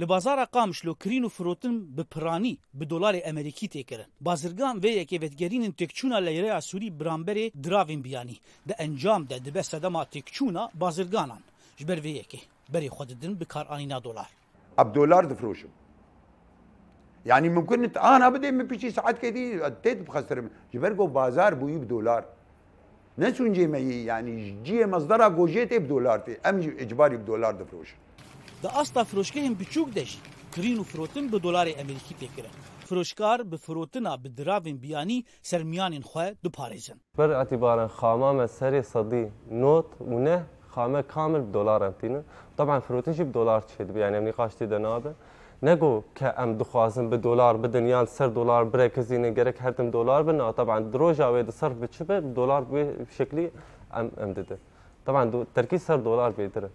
Li bazara Qamişlo kirîn û firotin bi piranî bi dolarê Emerîkî tê kirin. Bazirgan vê yekê vetgerînin têkçûna leyreya Sûrî bi ramberê diravên biyanî. Di encam de dibe sedema têkçûna bazirganan. Ji ber vê yekê berê xwe didin bi karanîna dolar. Ev dolar difroşim. Yanî mimkun nit ana bidê min piştî saetkê dî tê dipxestribin. Ji ber ku bazar bûyî bi dolar. Ne sûncê me yî, yanî ji ciyê mezdera gojê tê bi dolar tê, em jî îcbarî bi dolar difroşin. Di asta firoşgehên biçûk de jî kirîn û firotin bi dolarê Amerîkî tê kirin. Firoşkar bi firotina bi diravên biyanî sermiyanên xwe diparêzin. Ber îtîbaran xama me serê sedî not û neh xame kamil bi dolar em tînin. Tab'an firotin jî bi dolar çêdibe, yanî em nîqaş tê de nabe. Ne go ke em dixwazin bi dolar bidin yan li ser dolar birekizînin, gerek her tim dolar bin na teban di roja wê di serf bi çi be, bi dolar bi wê şeklî em em didin. Teban do terkî ser dolar bêtir e.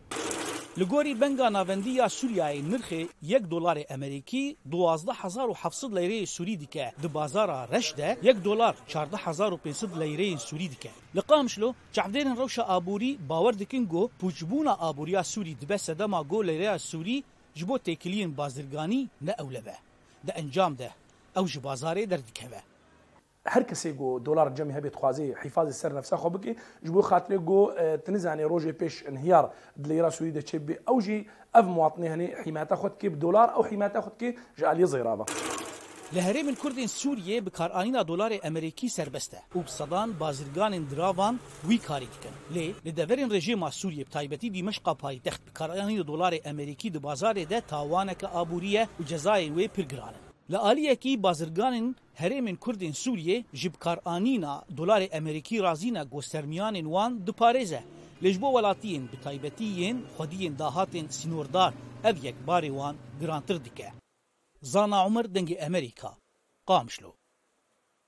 Li gorî Benga Navendî ya Sûriyeyê nirxê yek dolarê Emerîkî duwazdeh hezar û heft sed leyreyê Sûrî dike, di bazara reş de yek dolar çardeh hezar û pênc sed leyreyên Sûrî dike. Li Qamişlo çavdêrên rewşa aborî bawer dikin go pûçbûna aboriya Sûrî dibe sedema go leyreya Sûrî Ji bo têkiliyên bazirganî ne ewle be. Di encam de ew ji bazarê derdikeve. Her kesê ku dolar cemê hebe dixwaze hîfazê ser nefsa xwe bike. Ji bo xatirê ku tu nizanî rojê pêş nihiyar di leyra sûrî de çê bibe. Ew jî ev muwatinê hene hîmeta xwe dike bi dolar ew hîmeta xwe dike ji aliyê zêra ve. Li herêmên kurd ên Sûriyê bikaranîna dolarê emerêkî serbest e û bi sedan bazirganên diravan wî karî dikin. Lê li deverên rejêma Sûriyê bi taybetî Dîmeşqa payîtext, Karayî û dolarê Amerîkî di bazarê de tawaneke aborî ye û cezayên wê pir giran in. Li aliyekî bazirganên herêmên Kurd ên Sûriyê ji bi karanîna dolarê Amerîkî razî ne ku sermiyanên wan diparêze. Lê ji bo welatiyên bi taybetî yên xwediyên dahatên sînordar ev yek barê wan girantir dike. Zana Omer, Dengê Amerîka, Qamişlo.